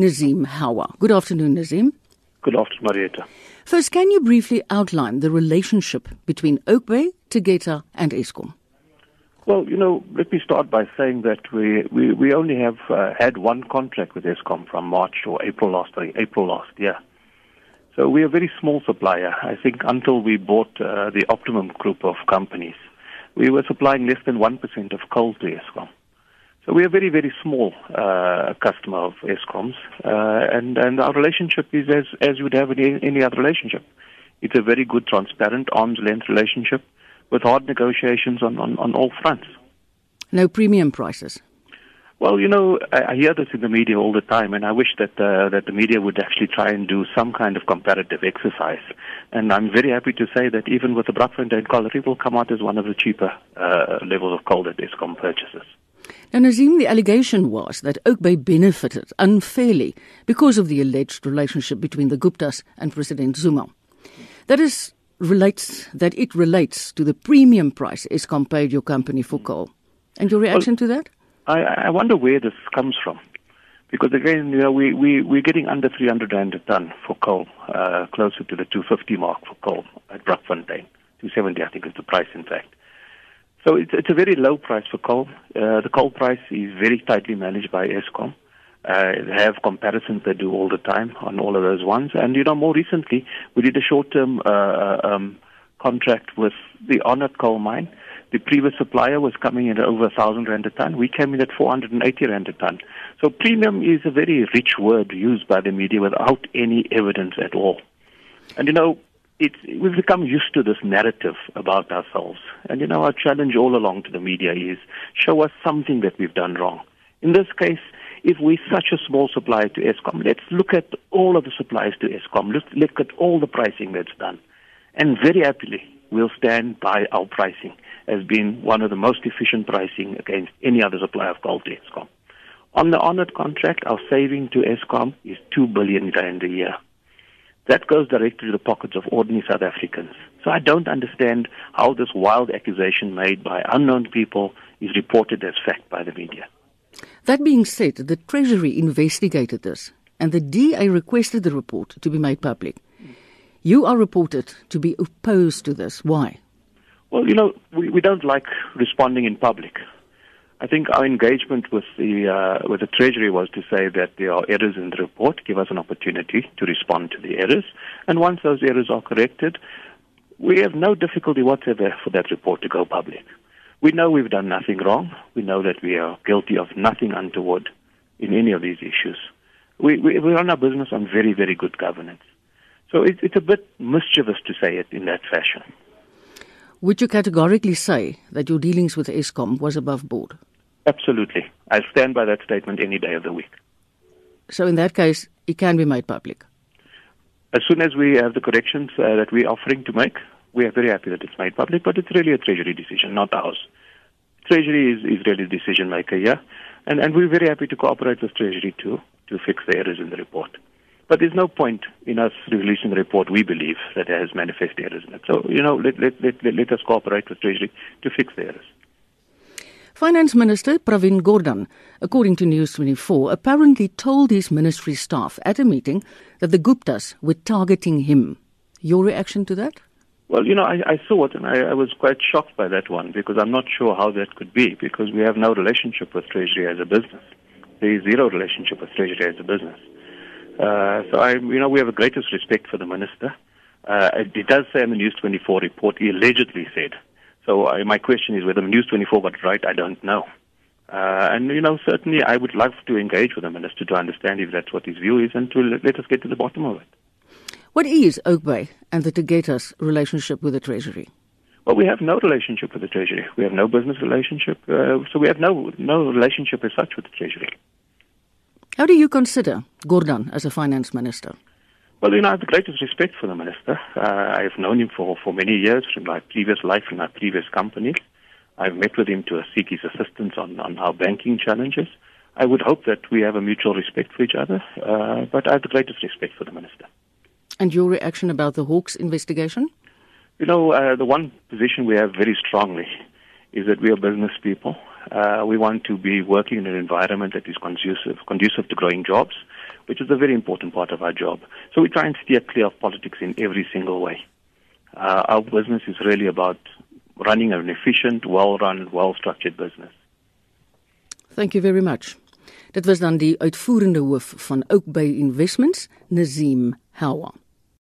Nazeem Howa. Good afternoon, Nazeem. Good afternoon, Marietta. First, can you briefly outline the relationship between Oakbay, Tegeta, and Eskom? Well, you know, let me start by saying that we, we, we only have uh, had one contract with Eskom from March or April last April last year. So we're a very small supplier. I think until we bought uh, the Optimum group of companies, we were supplying less than 1% of coal to Eskom. So we're a very, very small uh, customer of Eskom's, uh, and, and our relationship is as, as you would have in any other relationship. It's a very good, transparent, arm's length relationship with hard negotiations on, on, on all fronts. No premium prices. Well, you know, I, I hear this in the media all the time, and I wish that uh, that the media would actually try and do some kind of comparative exercise. And I'm very happy to say that even with the Brakfontein coal, it will come out as one of the cheaper uh, levels of coal that Eskom purchases. Now, Nazeem, the allegation was that Oakbay benefited unfairly because of the alleged relationship between the Guptas and President Zuma. That is relates that it relates to the premium price Eskom paid your company for coal. And your reaction well, to that? I, I wonder where this comes from. Because again, you know, we, we, we're getting under 300 rand a ton for coal, uh, closer to the 250 mark for coal at Brakfontein. 270, I think, is the price, in fact. So it's, it's a very low price for coal. Uh, the coal price is very tightly managed by Eskom. Uh, they have comparisons they do all the time on all of those ones. And, you know, more recently, we did a short-term uh, uh um, contract with the Arnot Coal Mine. The previous supplier was coming in at over 1,000 rand a ton. We came in at 480 rand a ton. So premium is a very rich word used by the media without any evidence at all. And, you know, it's, we've become used to this narrative about ourselves. And you know, our challenge all along to the media is show us something that we've done wrong. In this case, if we're such a small supplier to Eskom, let's look at all of the suppliers to Eskom. Let's look at all the pricing that's done. And very happily, we'll stand by our pricing as being one of the most efficient pricing against any other supplier of coal to Eskom. On the Arnot contract, our saving to Eskom is 2 billion rand a year. That goes directly to the pockets of ordinary South Africans. So I don't understand how this wild accusation made by unknown people is reported as fact by the media. That being said, the Treasury investigated this and the DA requested the report to be made public. You are reported to be opposed to this. Why? Well, you know, we, we don't like responding in public. I think our engagement with the uh, with the Treasury was to say that there are errors in the report. Give us an opportunity to respond to the errors, and once those errors are corrected, we have no difficulty whatsoever for that report to go public. We know we've done nothing wrong. We know that we are guilty of nothing untoward in any of these issues. We, we, we run our business on very, very good governance. So it, it's a bit mischievous to say it in that fashion. Would you categorically say that your dealings with Eskom was above board? Absolutely. I stand by that statement any day of the week. So, in that case, it can be made public? As soon as we have the corrections uh, that we're offering to make, we are very happy that it's made public, but it's really a Treasury decision, not ours. Treasury is, is really the decision maker here, and, and we're very happy to cooperate with Treasury too to fix the errors in the report. But there's no point in us releasing a report we believe that has manifest errors in it. So, you know, let, let, let, let us cooperate with Treasury to fix the errors. Finance Minister Pravin Gordhan, according to News 24, apparently told his ministry staff at a meeting that the Guptas were targeting him. Your reaction to that? Well, you know, I, I saw it and I, I was quite shocked by that one because I'm not sure how that could be because we have no relationship with Treasury as a business. There is zero relationship with Treasury as a business. Uh, so I, you know, we have the greatest respect for the minister. Uh, it, does say in the News 24 report, he allegedly said so uh, my question is whether News 24 got it right, I don't know. Uh, and, you know, certainly I would love to engage with the minister to understand if that's what his view is and to let us get to the bottom of it. What is Oakbay and the Tegeta's relationship with the Treasury? Well, we have no relationship with the Treasury. We have no business relationship. Uh, so we have no, no relationship as such with the Treasury. How do you consider Gordhan as a finance minister? Well, you know, I have the greatest respect for the minister. Uh, I've known him for, for many years from my previous life in my previous company. I've met with him to seek his assistance on, on our banking challenges. I would hope that we have a mutual respect for each other, uh, but I have the greatest respect for the minister. And your reaction about the Hawks investigation? You know, uh, the one position we have very strongly is that we are business people. Uh, we want to be working in an environment that is conducive, conducive to growing jobs. Which is a very important part of our job. So we try and steer clear of politics in every single way. Uh, our business is really about running an efficient, well-run, well-structured business. Thank you very much. Dit was dan die uitvoerende hoof van Oakbay Investments, Nazeem Howa.